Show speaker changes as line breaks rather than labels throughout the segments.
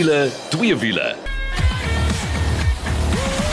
wiele, twee wiele.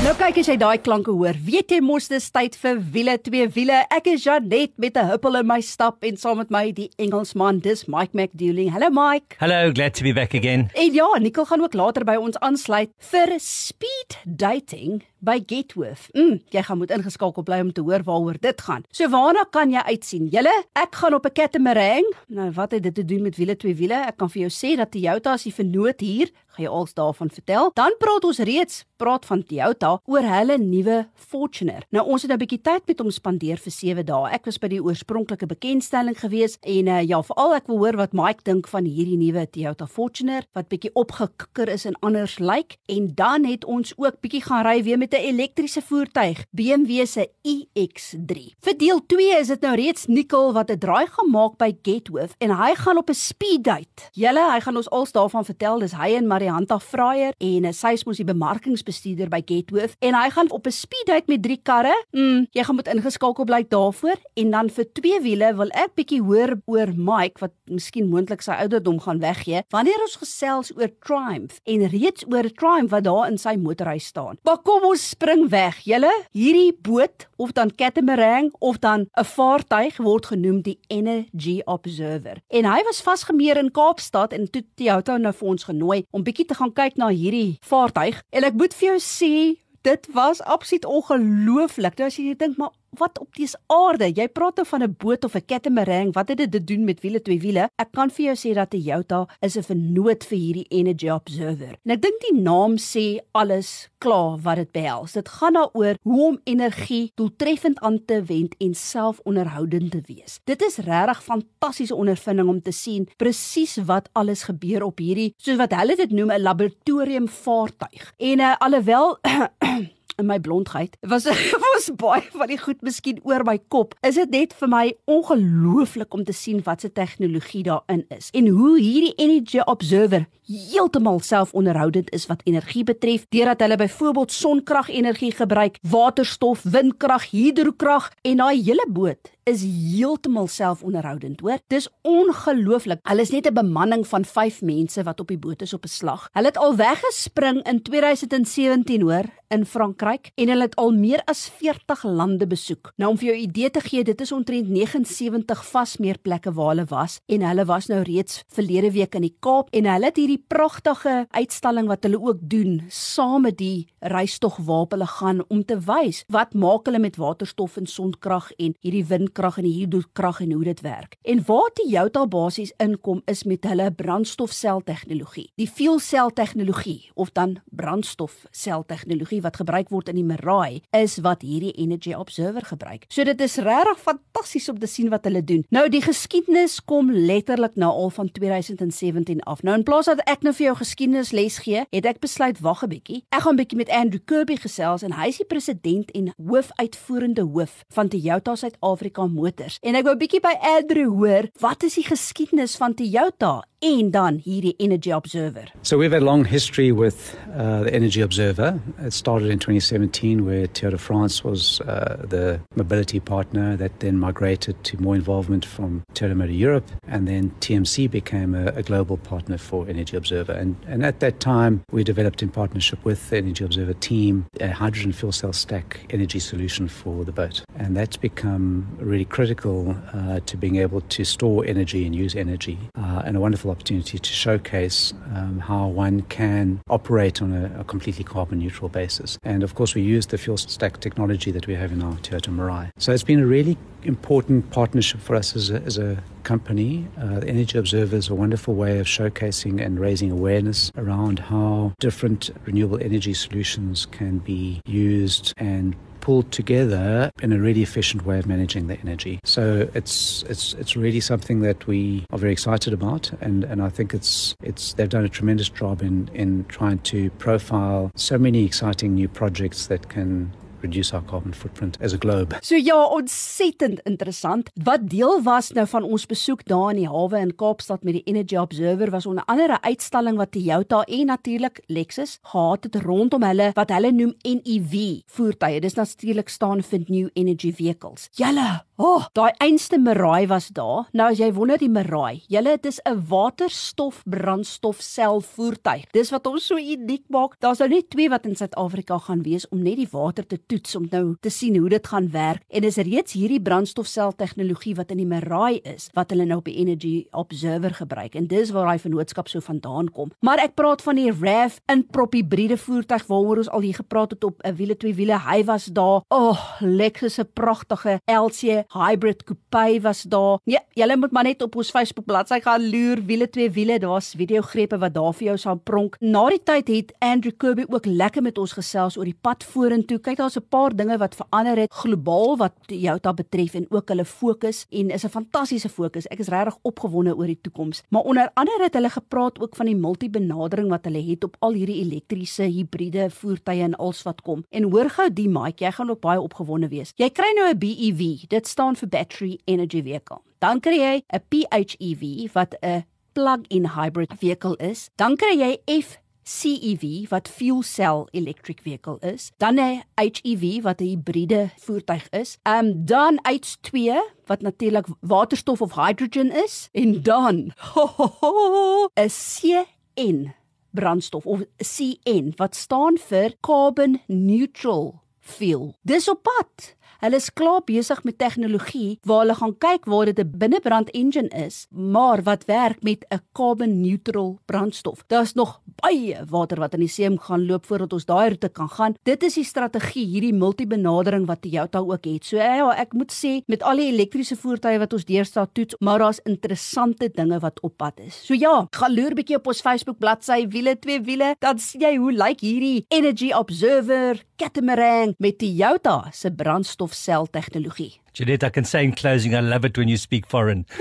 Nou kyk as jy daai klanke hoor, weet jy mos dis tyd vir wiele twee wiele. Ek is Janet met 'n huppel in my stap en saam met my die Engelsman, dis Mike McDouling. Hallo Mike.
Hello, glad to be back again.
En ja, Nicole gaan ook later by ons aansluit vir speed dating by Getworth. Mm, jy gaan moet ingeskakel bly om te hoor waaroor dit gaan. So waarna kan jy uitsien? Julle, ek gaan op 'n catamaran. Nou wat het dit te doen met wiele twee wiele? Ek kan vir jou sê dat Toyota as die vernoot hier, gaan jy als daarvan vertel. Dan praat ons reeds praat van Toyota oor hulle nuwe Fortuner. Nou ons het 'n bietjie tyd met hom spandeer vir 7 dae. Ek was by die oorspronklike bekendstelling gewees en uh, ja, veral ek wil hoor wat Mike dink van hierdie nuwe Toyota Fortuner wat bietjie opgekikker is en anders lyk like. en dan het ons ook bietjie gaan ry weer met 'n elektriese voertuig, BMW se iX3. Vir deel 2 is dit nou reeds Nicole wat 'n draai gemaak by Getworth en hy gaan op 'n speed date. Julle, hy gaan ons als daarvan vertel. Dis hy en Marianta Fraier en uh, sy is mos die bemarkingsbestuurder by Getworth en hy gaan op 'n speed date met drie karre. Mm, jy gaan moet ingeskakel bly daarvoor en dan vir twee wiele wil ek bietjie hoor oor Mike wat miskien moontlik sy ouderdom gaan weggee wanneer ons gesels oor Triumph en reeds oor Triumph wat daar in sy motorhuis staan. Maar kom ons spring weg. Julle, hierdie boot of dan catamaran of dan 'n vaartuig word genoem die Energy Observer. En hy was vasgemeer in Kaapstad en toe Toyota nou vir ons genooi om bietjie te gaan kyk na hierdie vaartuig. En ek moet vir jou sê, dit was absoluut ongelooflik. Nou as jy dink maar wat op dies aarde? Jy praat nou van 'n boot of 'n catamaran, wat het dit te doen met wiele twee wiele? Ek kan vir jou sê dat Toyota is 'n vernoot vir hierdie Energy Observer. En ek dink die naam sê alles klaar wat dit behels. Dit gaan daaroor hoe om energie doeltreffend aan te wend en selfonderhoudend te wees. Dit is regtig fantastiese ondervinding om te sien presies wat alles gebeur op hierdie soos wat hulle dit noem 'n laboratorium vaartuig. En uh, alhoewel in my blondheid. Was was baie van die goed miskien oor my kop. Is dit net vir my ongelooflik om te sien wat se tegnologie daarin is en hoe hierdie Energy Observer heeltemal selfonderhoudend is wat energie betref deurdat hulle byvoorbeeld sonkragenergie gebruik, waterstof, windkrag, hidrokrag en daai hele boot is heeltemal selfonderhoudend, hoor. Dis ongelooflik. Hulle is net 'n bemanning van 5 mense wat op die boot is op 'n slag. Hulle het al weggespring in 2017, hoor, in Frankryk en hulle het al meer as 40 lande besoek. Nou om vir jou 'n idee te gee, dit is omtrent 79 vasmeerplekke waar hulle was en hulle was nou reeds verlede week in die Kaap en hulle het hierdie pragtige uitstalling wat hulle ook doen saam met die reistog waarop hulle gaan om te wys wat maak hulle met waterstof en sonkrag en hierdie wind krag en die hidrokrag en hoe dit werk. En waar Toyota basies inkom is met hulle brandstofsel tegnologie. Die fuel cell tegnologie of dan brandstofsel tegnologie wat gebruik word in die Mirai is wat hierdie Energy Observer gebruik. So dit is regtig fantasties om te sien wat hulle doen. Nou die geskiedenis kom letterlik nou al van 2017 af. Nou in plaas dat ek nou vir jou geskiedenis les gee, het ek besluit wag 'n bietjie. Ek gaan 'n bietjie met Andrew Kirby gesels en hy is die president en hoofuitvoerende hoof van Toyota Suid-Afrika Motors. En ek wou bietjie by Andrew hoor, wat is die geskiedenis van Toyota en dan hierdie Energy Observer?
So we've had a long history with uh, the Energy Observer. It started in 2017 where Toyota France was uh, the mobility partner that then migrated to more involvement from Toyota Motor Europe and then TMC became a, a global partner for Energy Observer. And, and at that time, we developed in partnership with the Energy Observer team a hydrogen fuel cell stack energy solution for the boat. And that's become really critical uh, to being able to store energy and use energy uh, and a wonderful opportunity to showcase um, how one can operate on a, a completely carbon neutral basis. And of course, we use the fuel stack technology that we have in our Toyota Mirai. So it's been a really important partnership for us as a, as a company. Uh, the Energy Observer is a wonderful way of showcasing and raising awareness around how different renewable energy solutions can be used and pulled together in a really efficient way of managing the energy. So it's it's it's really something that we are very excited about, and, and I think it's it's they've done a tremendous job in in trying to profile so many exciting new projects that can reduce our carbon footprint as a globe.
So ja, ontsettend interessant. Wat deel was nou van ons besoek daar in die hawe in Kaapstad met die Energy Observer was onder andere 'n uitstalling wat Toyota en natuurlik Lexus gehad het rondom hulle wat hulle noem NEV voertuie. Dis natuurlik staan vir New Energy Vehicles. Julle Oh, daai einste Mirai was daar. Nou as jy wonder die Mirai, julle dit is 'n waterstof brandstofsel voertuig. Dis wat ons so uniek maak. Daar's nou net twee wat in Suid-Afrika gaan wees om net die water te toets om nou te sien hoe dit gaan werk. En dis reeds hierdie brandstofsel tegnologie wat in die Mirai is wat hulle nou op die Energy Observer gebruik. En dis waar daai vennootskap so vandaan kom. Maar ek praat van die RAV in prop hibriede voertuig waaroor ons al hier gepraat het op 'n wiele twee wiele. Hy was daar. Oh, Lexus se pragtige LC hybrid coupe was daar. Ja, julle moet maar net op ons Facebook bladsy gaan loer wiele twee wiele. Daar's videogrepe wat daar vir jou sal pronk. Na die tyd het Andrew Kirby ook lekker met ons gesels oor die pad vorentoe. Kyk, daar's 'n paar dinge wat verander het globaal wat Toyota betref en ook hulle fokus en is 'n fantastiese fokus. Ek is regtig opgewonde oor die toekoms. Maar onder andere het hulle gepraat ook van die multibenadering wat hulle het op al hierdie elektriese hibriede voertuie en als wat kom. En hoor gou die Mike, jy gaan ook baie opgewonde wees. Jy kry nou 'n BEV. Dit staan vir battery energy vehicle. Dan kry jy 'n PHEV wat 'n plug-in hybrid vehicle is. Dan kry jy F CEV wat fuel cell electric vehicle is, dan 'n HEV wat 'n hibriede voertuig is, ehm um, dan H2 wat natuurlik waterstof of hydrogen is en dan 'n CN brandstof of CN wat staan vir carbon neutral fuel. Dis op pad. Hulle is klaar besig met tegnologie waar hulle gaan kyk waar dit 'n binnebrand engine is, maar wat werk met 'n carbon neutral brandstof. Daar's nog baie water wat in die see gaan loop voordat ons daai roete kan gaan. Dit is die strategie, hierdie multibenadering wat Toyota ook het. So ja, ek moet sê met al die elektriese voertuie wat ons deesdae toets, maar daar's interessante dinge wat op pad is. So ja, gaan loer bietjie op ons Facebook bladsy wiele twee wiele, dan sien jy hoe lyk hierdie Energy Observer catamaran met Toyota se brandstof brandstofsel tegnologie.
Jeanette, I can say in closing I love it when you speak foreign.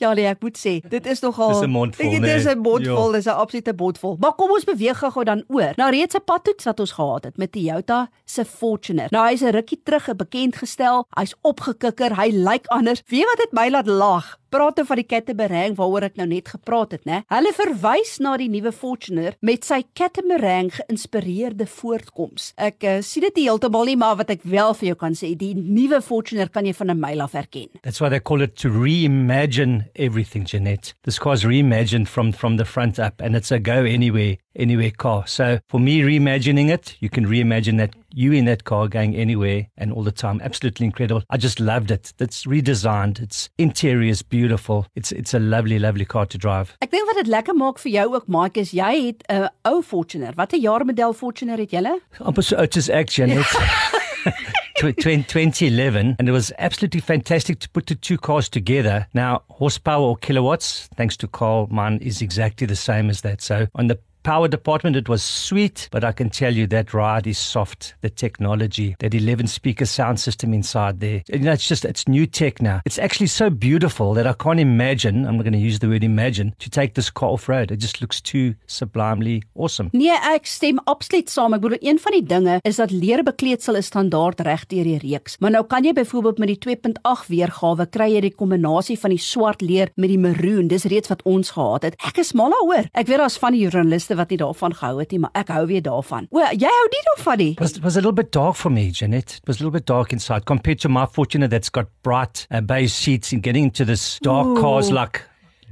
Ja, nee, ek moet sê, dit is nogal
Dis 'n mondvol.
Dit is 'n mondvol, dis 'n absolute mondvol. Maar kom ons beweeg gou dan oor. Nou reeds 'n padtoets wat ons gehad het met Toyota se Fortuner. Nou hy's 'n rukkie terug bekend gestel. Hy's opgekikker, hy lyk anders. Wie wat dit my laat lag? Praat oor die catamaran waaroor ek nou net gepraat het, né? Hulle verwys na die nuwe Fortuner met sy catamaran geïnspireerde voortkoms. Ek uh, sien dit heeltemal nie, maar wat ek wel vir jou kan sê, die nuwe Fortuner kan jy van 'n myl af herken.
That's why they call it to reimagine everything, Jeanette. This car's reimagined from from the front up and it's a go anywhere anywhere car. So for me reimagining it, you can reimagine that you in that car going anywhere and all the time. Absolutely incredible. I just loved it. It's redesigned. Its interior is beautiful. It's it's a lovely lovely car to drive.
Ek dink wat dit lekker maak vir jou ook Mike is jy het 'n uh, ou Fortuner. Watter jaarmodel Fortuner het jy?
Amper so oud as ek, Janet. 2011 and it was absolutely fantastic to put the two cars together. Now, horsepower or kilowatts, thanks to Carl, mine is exactly the same as that. So on the power department, it was sweet, but I can tell you that ride is soft. The technology, that 11 speaker sound system inside there, you know, it's just, it's new tech now. It's actually so beautiful that I can't imagine, I'm not going to use the word imagine, to take this car off road. It just looks too sublimely awesome.
Nee, ek stem absoluut saam. Ek bedoel, een van die dinge is dat leerbekleedsel is standaard reg deur die reeks. Maar nou kan jy byvoorbeeld met die 2.8 weergawe kry jy die kombinasie van die swart leer met die maroon. Dis reeds wat ons gehad het. Ek is mal daaroor. Ek weet daar's van die joernaliste meeste wat nie daarvan gehou het nie, maar ek hou weer daarvan. O, jy hou nie daarvan nie.
Was was a little bit dark for me, Janet. It was a little bit dark inside compared to my Fortuner that's got bright uh, beige seats and getting into this dark Ooh. cars like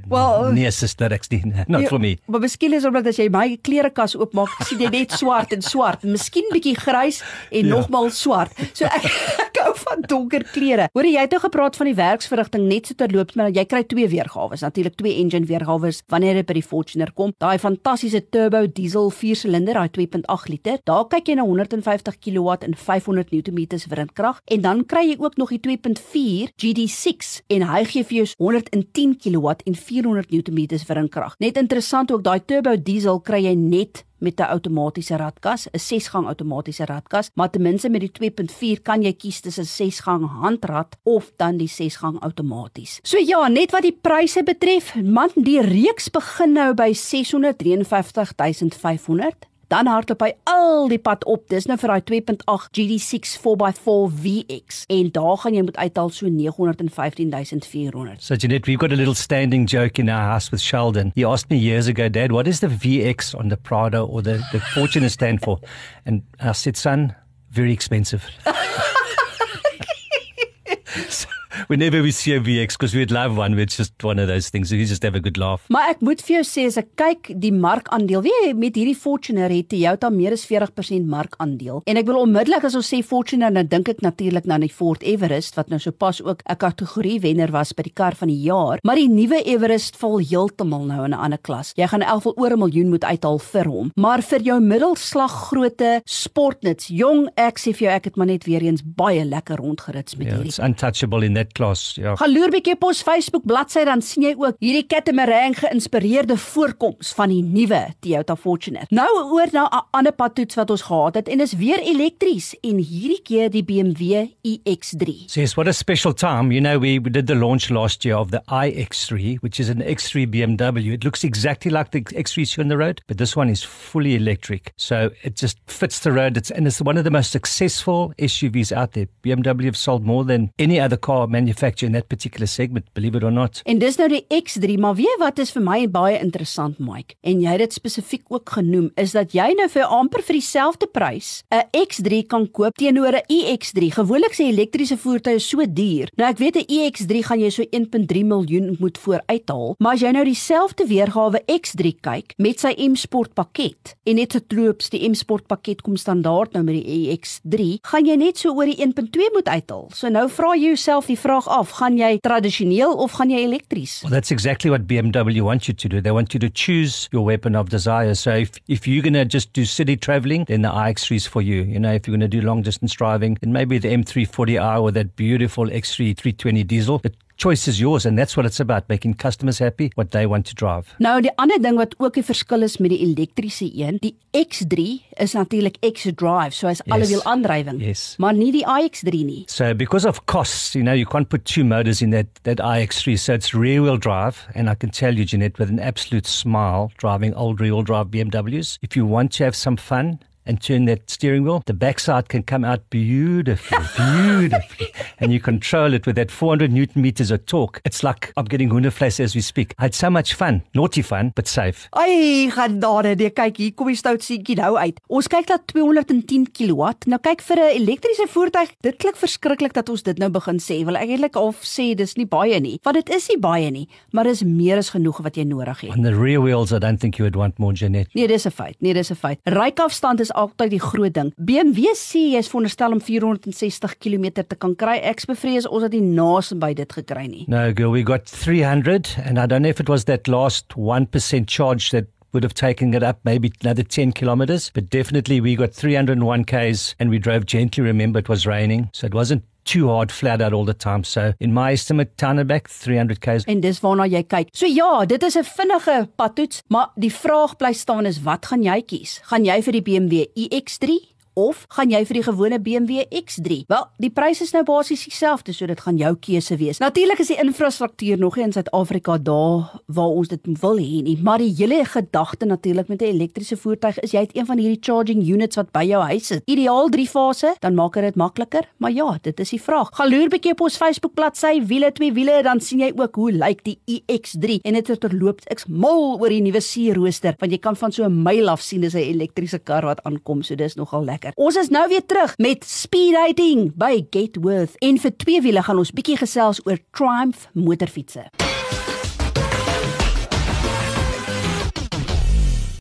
Well, nee, sister, ek's nie not ja, for me.
Maar miskien is omdat as jy my klerekas oopmaak, sien jy net swart en swart, miskien bietjie grys en ja. nogmal swart. So ek, ek hou van donker klere. Hoor jy het nou gepraat van die werksverrigting net so terloops, maar jy kry twee weergawe, natuurlik twee engine weergawe wanneer jy by die Fortuner kom. Daai fantastiese turbo diesel 4-silinder, daai 2.8 liter. Daar kyk jy na 150 kW en 500 Nm windkrag en dan kry jy ook nog die 2.4 GD6 en hy gee vir jou 110 kW en 400 Nm wringkrag. Net interessant ook daai turbo diesel kry jy net met 'n outomatiese radkas, 'n 6-gang outomatiese radkas, maar ten minste met die 2.4 kan jy kies tussen 'n 6-gang handrat of dan die 6-gang outomaties. So ja, net wat die pryse betref, man, die reeks begin nou by 653500 dan hardloop hy al die pad op. Dis nou vir daai 2.8 GD6 4x4 VX en daar gaan jy moet uithaal so 915400.
So Jeanette, we've got a little standing joke in our house with Sheldon. He asked me years ago, Dad, what is the VX on the Prado or the the Fortuner stand for? And I said, son, very expensive. so, whenever we see a VX because we'd love one it's just one of those things you just have a good laugh.
Maar ek moet vir jou sê as ek kyk die markandeel, weet jy met hierdie Fortuner het Toyota meer as 40% markandeel. En ek wil onmiddellik as ons sê Fortuner dan dink ek natuurlik aan die Ford Everest wat nou sopas ook 'n kategorie wenner was by die kar van die jaar, maar die nuwe Everest val heeltemal nou in 'n ander klas. Jy gaan elk oor 'n miljoen moet uithaal vir hom. Maar vir jou middelslag grootte sportnuts, jong ek sê vir jou ek het maar net weer eens baie lekker rondgerits met
yeah,
hierdie.
It's untouchable in that klas. Ja.
Gaan loer bietjie op ons Facebook bladsy dan sien jy ook hierdie Catamaran geïnspireerde voorkoms van die nuwe Toyota Fortuner. Nou oor na 'n ander padtoets wat ons gehad het en is weer elektries en hierdie keer die BMW iX3.
So yes, what a special time. You know we, we did the launch last year of the iX3 which is an X3 BMW. It looks exactly like the X3 on the road, but this one is fully electric. So it just fits the road. It's and it's one of the most successful SUVs out there. BMW have sold more than any other car manufacturer in that particular segment, believe it or not.
En dis nou die X3, maar weet wat is vir my baie interessant, Mike? En jy het dit spesifiek ook genoem, is dat jy nou vir amper vir dieselfde prys 'n X3 kan koop teenoor 'n iX3. Gewoonlik sê elektriese voertuie so duur. Nou ek weet 'n iX3 gaan jy so 1.3 miljoen moet vooruithaal, maar as jy nou dieselfde weergawe X3 kyk met sy M-Sport pakket en net getroops die M-Sport pakket kom standaard nou met die iX3, gaan jy net so oor die 1.2 moet uithaal. So nou vra jy jouself die vraag af, gaan jy tradisioneel of gaan jy elektries?
Well, that's exactly what BMW wants you to do. They want you to choose your weapon of desire. So if, if you're going to just do city traveling, then the iX3 is for you. You know, if you're going to do long distance driving, then maybe the M340i or that beautiful X3 320 diesel. The choice is yours and that's what it's about, making customers happy, what they want to drive.
Nou die ander ding wat ook 'n verskil is met die elektriese een, die X3 is natuurlik X-drive, so hy's yes. allewiel aandrywing.
Yes.
Maar nie die iX3 nie.
So because of costs, you know, you can't put two motors in that that iX3, so it's rear wheel drive and I can tell you Jeanette with an absolute smile driving old rear wheel drive BMWs, if you want to have some fun and turn that steering wheel, the backside can come out beautifully, beautifully. and you control it with that 400 newton meters of torque. It's like I'm getting Hoendervleis as we speak. I had so much fun. Naughty fun, but safe.
Ai, genade, nee, kyk hier kom die stout seentjie nou uit. Ons kyk dat 210 kW. Nou kyk vir 'n elektriese voertuig, dit klink verskriklik dat ons dit nou begin sê. Wil ek eintlik al sê dis nie baie nie. Want dit is nie baie nie, maar dis meer as genoeg wat jy nodig het.
On the rear wheels, I don't think you would want more, Jeanette.
Nee, dis 'n feit. Nee, dis 'n feit. Rykafstand is altyd die groot ding. BMW sê jy is veronderstel om 460 km te kan kry. Ek bevrees ons het nie naas by dit gekry nie.
No, girl, we got 300 and I don't know if it was that last 1% charge that would have taken it up maybe another 10 kilometers, but definitely we got 301 k's and we drove gently. Remember, it was raining, so it wasn't too hard flat out all the time. So in my estimate, town and back 300 k's.
En dis waarna jy kyk. So ja, dit is 'n vinnige padtoets, maar die vraag bly staan is wat gaan jy kies? Gaan jy vir die BMW iX3 of gaan jy vir die gewone BMW X3? Wel, die pryse is nou basies dieselfde, so dit gaan jou keuse wees. Natuurlik is die infrastruktuur nog nie in Suid-Afrika daar waar ons dit wil hê nie, maar die hele gedagte natuurlik met 'n elektriese voertuig is jy het een van hierdie charging units wat by jou huis sit. Ideaal 3 fase, dan maak dit makliker, maar ja, dit is die vraag. Gaan loer bietjie op ons Facebook bladsy, wiele twee wiele, dan sien jy ook hoe lyk die iX3 en dit het terloop ek's mal oor die nuwe C-rooster want jy kan van so 'n myl af sien dis 'n elektriese kar wat aankom, so dis nogal lekker lekker. Ons is nou weer terug met speed dating by Getworth en vir twee wiele gaan ons bietjie gesels oor Triumph motorfietsse.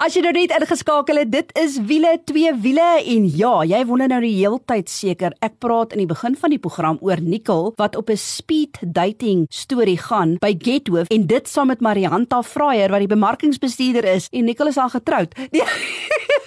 As jy nou net ingeskakel het, dit is wiele twee wiele en ja, jy wonder nou die heeltyd seker. Ek praat in die begin van die program oor Nicole wat op 'n speed dating storie gaan by Getworth en dit saam met Marianta Fraier wat die bemarkingsbestuurder is en Nicole is al getroud. Nee,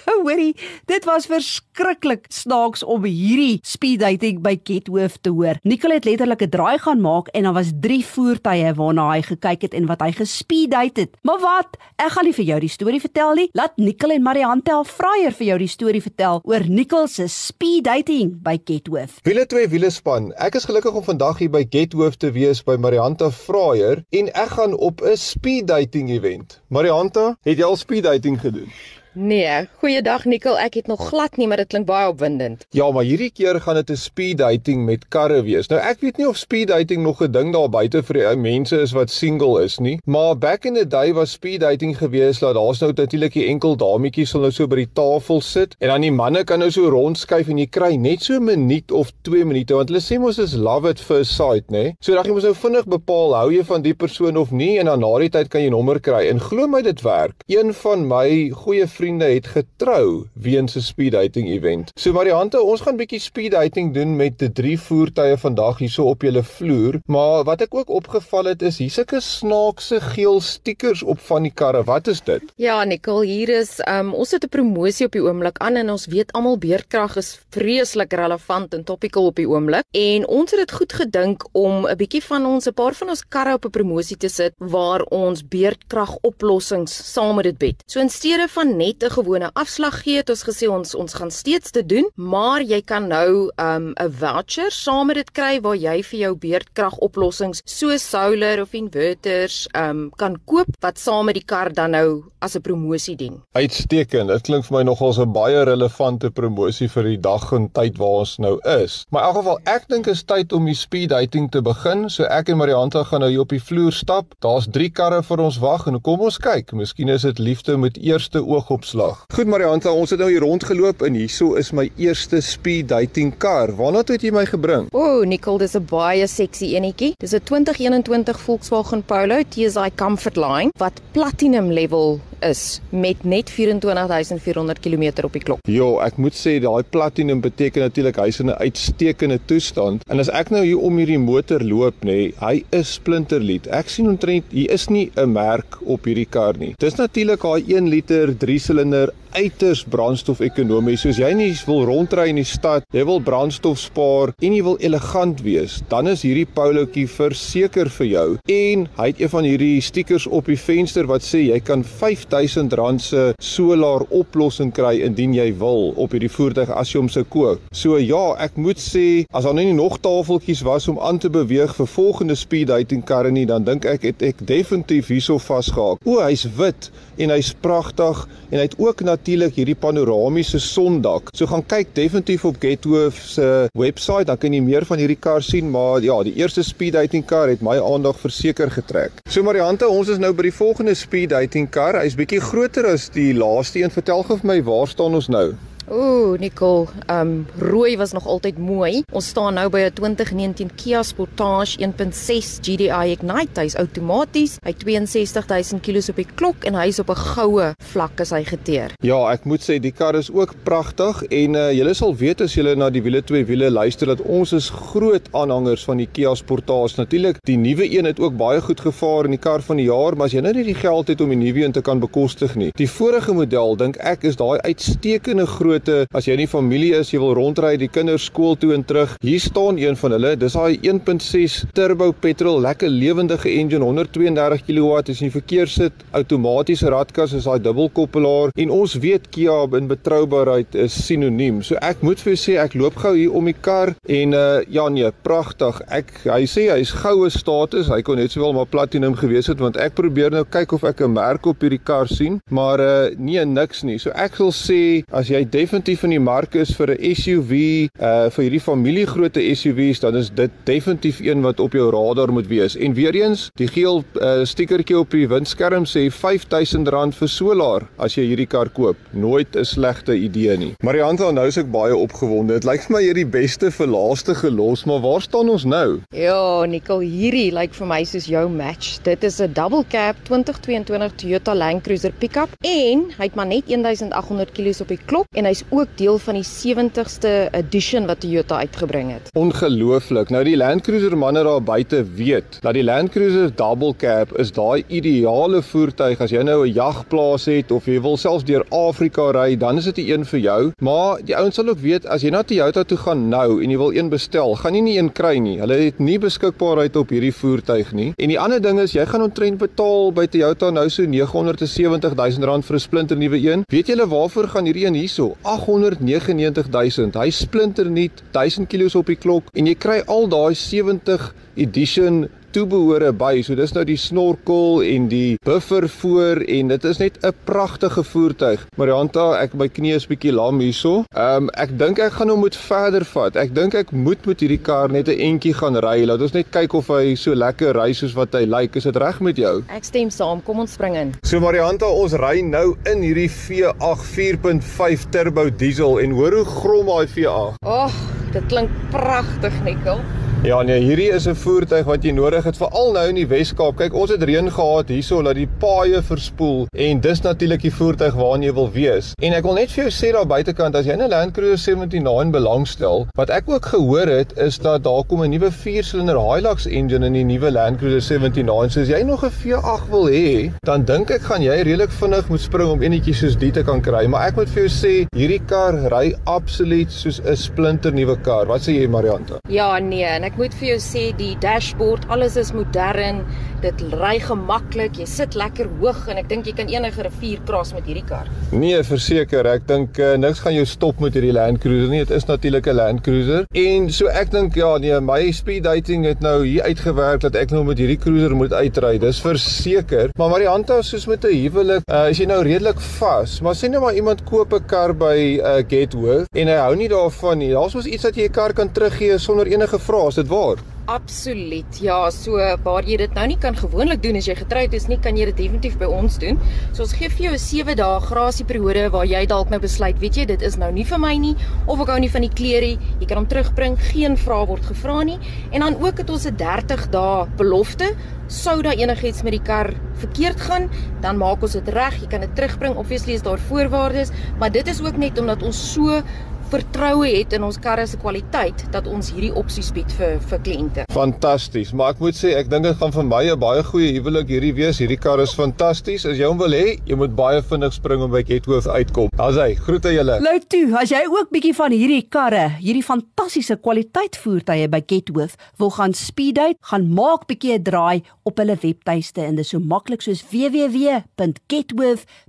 Nou hoorie, dit was verskriklik snaaks om hierdie speed dating by Gethoof te hoor. Nicole het letterlik 'n draai gaan maak en daar was 3 voertuie waarna hy gekyk het en wat hy gespeed date het. Maar wat? Ek gaan nie vir jou die storie vertel nie. Laat Nicole en Mariante al vraier vir jou die storie vertel oor Nicole se speed dating by Gethoof.
Wiele twee wiele span. Ek is gelukkig om vandag hier by Gethoof te wees by Marianta Fraier en ek gaan op 'n speed dating event. Marianta, het jy al speed dating gedoen?
Nee, goeiedag Nikkel, ek het nog glad nie, maar dit klink baie opwindend.
Ja, maar hierdie keer gaan dit 'n speed dating met karre wees. Nou ek weet nie of speed dating nog 'n ding daar buite vir die mense is wat single is nie, maar back in the day was speed dating gewees dat daar's nou natuurlik die enkel dametjies sal nou so by die tafel sit en dan die manne kan nou so rondskuif en jy kry net so 'n minuut of 2 minute want hulle sê mos is love at first sight, né? So dan jy moet nou vinnig bepaal hou jy van die persoon of nie en dan na die tyd kan jy nommer kry. En glo my dit werk. Een van my goeie vriende vriende het getrou weens 'n speed dating event. So Mariante, ons gaan bietjie speed dating doen met die drie voertuie vandag hierso op julle vloer, maar wat ek ook opgeval het is hier sulke snaakse geel stickers op van die karre. Wat is dit?
Ja, Nicole, hier is um ons het 'n promosie op die oomblik aan en ons weet almal beerdkrag is vreeslik relevant en topical op die oomblik en ons het dit goed gedink om 'n bietjie van ons 'n paar van ons karre op 'n promosie te sit waar ons beerdkrag oplossings saam met dit bed. So in steede van net 'n gewone afslag gee, het ons gesê ons ons gaan steeds te doen, maar jy kan nou 'n um, voucher saam met dit kry waar jy vir jou beurtkragoplossings so solar of inverters um kan koop wat saam met die kar dan nou as 'n promosie dien.
Uitstekend. Dit klink vir my nogals 'n baie relevante promosie vir die dag en tyd waar ons nou is. Maar in elk geval, ek dink is tyd om die speed dating te begin. So ek en Marianta gaan nou hier op die vloer stap. Daar's 3 karre vir ons wag en kom ons kyk. Miskien is dit liefde met eerste oogopslag slag. Goed Marianta, ons het nou hier rondgeloop en hierso is my eerste speed dating kar. Waarna toe het jy my gebring?
O, oh, Nicole, dis 'n baie seksie enetjie. Dis 'n 2021 Volkswagen Polo TSI Comfort Line wat platinum level is met net 24400 km op die klok.
Ja, ek moet sê daai platinum beteken natuurlik hy's in 'n uitstekende toestand. En as ek nou hier om hierdie motor loop, nê, nee, hy is splinternuut. Ek sien omtrent hier is nie 'n merk op hierdie kar nie. Dis natuurlik daai 1 liter 3 silinder uiters brandstofekonomies. Soos jy nie wil rondry in die stad, jy wil brandstof spaar en jy wil elegant wees, dan is hierdie Polootjie verseker vir jou. En hy het een van hierdie stickers op die venster wat sê jy kan R5000 se solar oplossing kry indien jy wil op hierdie voertuig as jy hom sou koop. So ja, ek moet sê as daar nie nog tafeltjies was om aan te beweeg vir volgende speed dating karre nie, dan dink ek het ek definitief hierso vasgehaak. O, hy's wit en hy's pragtig en hy het ook natuurlik hierdie panoramiese sondak. So gaan kyk definitief op Gethoof se webwerf, dan kan jy meer van hierdie kar sien, maar ja, die eerste speed dating kar het my aandag verseker getrek. So Mariante, ons is nou by die volgende speed dating kar. Hy's bietjie groter as die laaste een. Vertel gou vir my, waar staan ons nou?
Ooh, Nicole, um rooi was nog altyd mooi. Ons staan nou by 'n 2019 Kia Sportage 1.6 GDI Ignite. Hy's outomaties. Hy 62000 km op die klok en hy's op 'n goue vlak as hy geteer.
Ja, ek moet sê die kar is ook pragtig en uh, julle sal weet as julle na die wiele twee wiele luister dat ons is groot aanhangers van die Kia Sportage. Natuurlik, die nuwe een het ook baie goed gevaar in die kar van die jaar, maar as jy nou nie die geld het om die nuwe een te kan bekostig nie. Die vorige model dink ek is daai uitstekende groot grootte as jy in die familie is, jy wil rondry die kinders skool toe en terug. Hier staan een van hulle. Dis daai 1.6 turbo petrol, lekker lewendige engine, 132 kW as jy verkeer sit, outomatiese radkas is daai dubbelkoppelaar en ons weet Kia in betroubaarheid is sinoniem. So ek moet vir jou sê ek loop gou hier om die kar en uh ja nee, pragtig. Ek hy sê hy's goue status. Hy kon net sowel maar platinum gewees het want ek probeer nou kyk of ek 'n merk op hierdie kar sien, maar uh nee niks nie. So ek wil sê as jy definitief in die mark is vir 'n SUV, uh vir hierdie familiegrootte SUV's, dan is dit definitief een wat op jou radar moet wees. En weer eens, die geel uh stickertjie op die windskerm sê R5000 vir solar as jy hierdie kar koop. Nooit 'n slegte idee nie. Marianta, nou is ek baie opgewonde. Dit lyk vir my jy die beste vir laaste gelos, maar waar staan ons nou?
Ja, Nicole, hierdie lyk vir my soos jou match. Dit is 'n double cab 2022 Toyota Land Cruiser pickup en hy het maar net 1800 km op die klok en hy hy's ook deel van die 70ste edition wat Toyota uitgebring het.
Ongelooflik. Nou die Land Cruiser manne daar buite weet dat die Land Cruiser Double Cab is daai ideale voertuig as jy nou 'n jagplaas het of jy wil selfs deur Afrika ry, dan is dit 'n een vir jou. Maar die ouens sal ook weet as jy na Toyota toe gaan nou en jy wil een bestel, gaan jy nie een kry nie. Hulle het nie beskikbaarheid op hierdie voertuig nie. En die ander ding is jy gaan ontrent betaal by Toyota nou so 970 000 rand vir 'n splinter nuwe een. Weet julle waarvoor gaan hierdie een hierso? 899 000. Hy splinter nuut, 1000 km op die klok en jy kry al daai 70 edition toebehore by. So dis nou die snorkel en die buffer voor en dit is net 'n pragtige voertuig. Marianta, ek my knie is bietjie lam hierso. Ehm um, ek dink ek gaan hom moet verder vat. Ek dink ek moet met hierdie kar net 'n entjie gaan ry. Laat ons net kyk of hy so lekker ry soos wat hy lyk. Is dit reg met jou?
Ek stem saam. Kom ons spring in.
So Marianta, ons ry nou in hierdie V8 4.5 turbo diesel en hoor hoe grom daai V8.
Ag, oh, dit klink pragtig, Nikkel.
Ja nee, hierdie is 'n voertuig wat jy nodig het veral nou in die Wes-Kaap. Kyk, ons het reën gehad hierso dat die paaie verspoel en dis natuurlik die voertuig waarna jy wil wees. En ek wil net vir jou sê daar buitekant as jy 'n Land Cruiser 79 belangstel, wat ek ook gehoor het is dat daar kom 'n nuwe 4-silinder Hilux engine in die nuwe Land Cruiser 79. So as jy nog 'n V8 wil hê, dan dink ek gaan jy redelik vinnig moet spring om enetjie soos die te kan kry. Maar ek moet vir jou sê, hierdie kar ry absoluut soos 'n splinter nuwe kar. Wat sê jy, Marianta?
Ja, nee, en ek moet vir jou sê die dashboard, alles is modern. Dit ry gemaklik. Jy sit lekker hoog en ek dink jy kan enige rivier kras met hierdie kar.
Nee, verseker, ek dink uh, niks gaan jou stop met hierdie Land Cruiser nie. Dit is natuurlik 'n Land Cruiser. En so ek dink ja, nee, my speed dating het nou hier uitgewerk dat ek nou met hierdie cruiser moet uitry. Dis verseker. Maar Marianta, soos met 'n huwelik, uh, is jy nou redelik vas. Maar sien nou maar iemand koop 'n kar by uh, Getworth en hy hou nie daarvan nie. Daar's mos iets dat jy 'n kar kan teruggee sonder enige vrae. Is dit waar?
Absoluut. Ja, so waar jy dit nou nie kan gewoonlik doen as jy getroud is nie, kan jy dit definitief by ons doen. So ons gee vir jou 'n 7 dae grasieperiode waar jy dalk nou besluit, weet jy, dit is nou nie vir my nie of ek hou nie van die kleure. Jy kan hom terugbring, geen vrae word gevra nie. En dan ook het ons 'n 30 dae belofte. Sou daar enigiets met die kar verkeerd gaan, dan maak ons dit reg. Jy kan dit terugbring. Obviously is daar voorwaardes, maar dit is ook net omdat ons so vertroue het in ons karre se kwaliteit dat ons hierdie opsies bied vir vir kliënte.
Fantasties, maar ek moet sê ek dink dit gaan vir my 'n baie goeie huwelik hierdie wees. Hierdie kar is fantasties. As jy hom wil hê, jy moet baie vinnig spring om by Getworth uitkom. Daar's hy. Groete julle.
Lou toe, as jy ook bietjie van hierdie karre, hierdie fantastiese kwaliteit voertuie by Getworth wil gaan speed date, gaan maak bietjie 'n draai op hulle webtuiste en dit is so maklik soos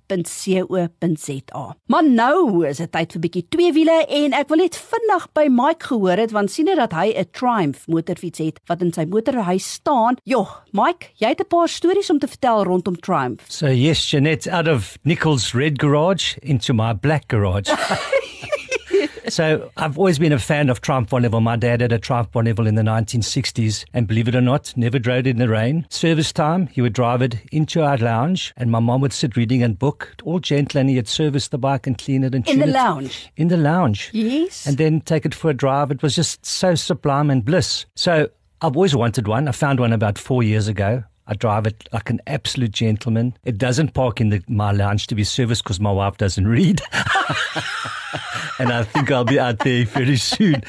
www.getworth.co.za. Maar nou is dit tyd vir bietjie twee wiele en ek wil net vinnig by Mike gehoor het want sien jy dat hy 'n Triumph motorfiets het wat in sy motorhuis staan. Joh, Mike, jy het 'n paar stories om te vertel rondom Triumph.
So yes, Jeanette, out of Nichols' red garage into my black garage. so I've always been a fan of Triumph Bonneville. My dad had a Triumph Bonneville in the 1960s, and believe it or not, never drove it in the rain. Service time, he would drive it into our lounge, and my mom would sit reading a book, all gentle, and he'd service the bike and clean it and
In the
it.
lounge.
In the lounge.
Yes.
And then take it for a drive. It was just so sublime and bliss. So I've always wanted one. I found one about four years ago. I drive it like an absolute gentleman. It doesn't park in the, my lounge to be serviced because my wife doesn't read. and I think I'll be out there very soon.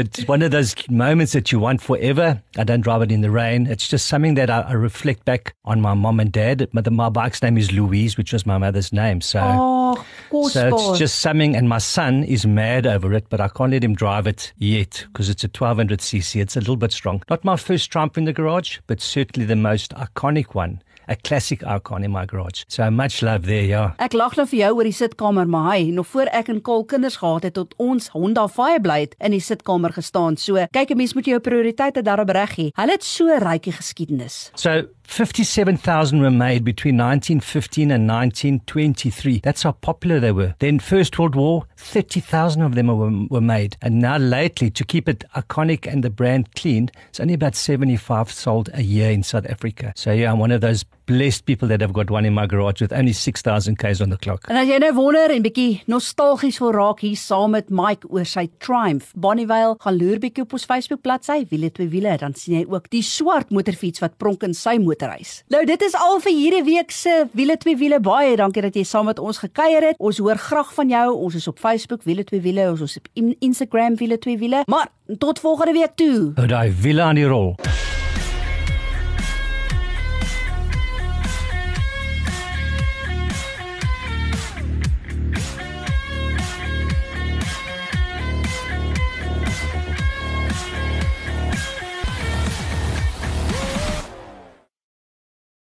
But it's one of those moments that you want forever. I don't drive it in the rain. It's just something that I, I reflect back on my mom and dad. My, my bike's name is Louise, which was my mother's name. So,
Oh,
so it's just something. And my son is mad over it, but I can't let him drive it yet because it's a 1200cc. It's a little bit strong. Not my first Trump in the garage, but certainly the most iconic one. A classic icon in my garage. So much love there, yeah.
Ek lag nou vir jou oor die sitkamer, maar hy, nog voor ek en Kol kinders gehad het tot ons Honda Fireblade in die sitkamer gestaan. So, kyk 'n mens moet jou prioriteite daarop reg hê. Hulle het so 'n rykie geskiedenis.
So 57,000 were made between 1915 and 1923. That's how popular they were. Then First World War, 30,000 of them were, were made. And now lately, to keep it iconic and the brand clean, it's only about 75 sold a year in South Africa. So yeah, I'm one of those blessed people that have got one in my garage with only 6000 k's on the clock.
En as jy nou wonder en bietjie nostalgies wil raak hier saam met Mike oor sy Triumph Bonnievale, gaan loer bietjie op ons Facebook bladsy Wiele twee wiele, dan sien jy ook die swart motorfiets wat pronk in sy motorhuis. Nou dit is al vir hierdie week se Wiele twee wiele. Baie dankie dat jy saam met ons gekuier het. Ons hoor graag van jou. Ons is op Facebook Wiele twee wiele, ons is op Instagram Wiele twee wiele. Maar tot volgende week toe.
Hou daai wiele aan die rol.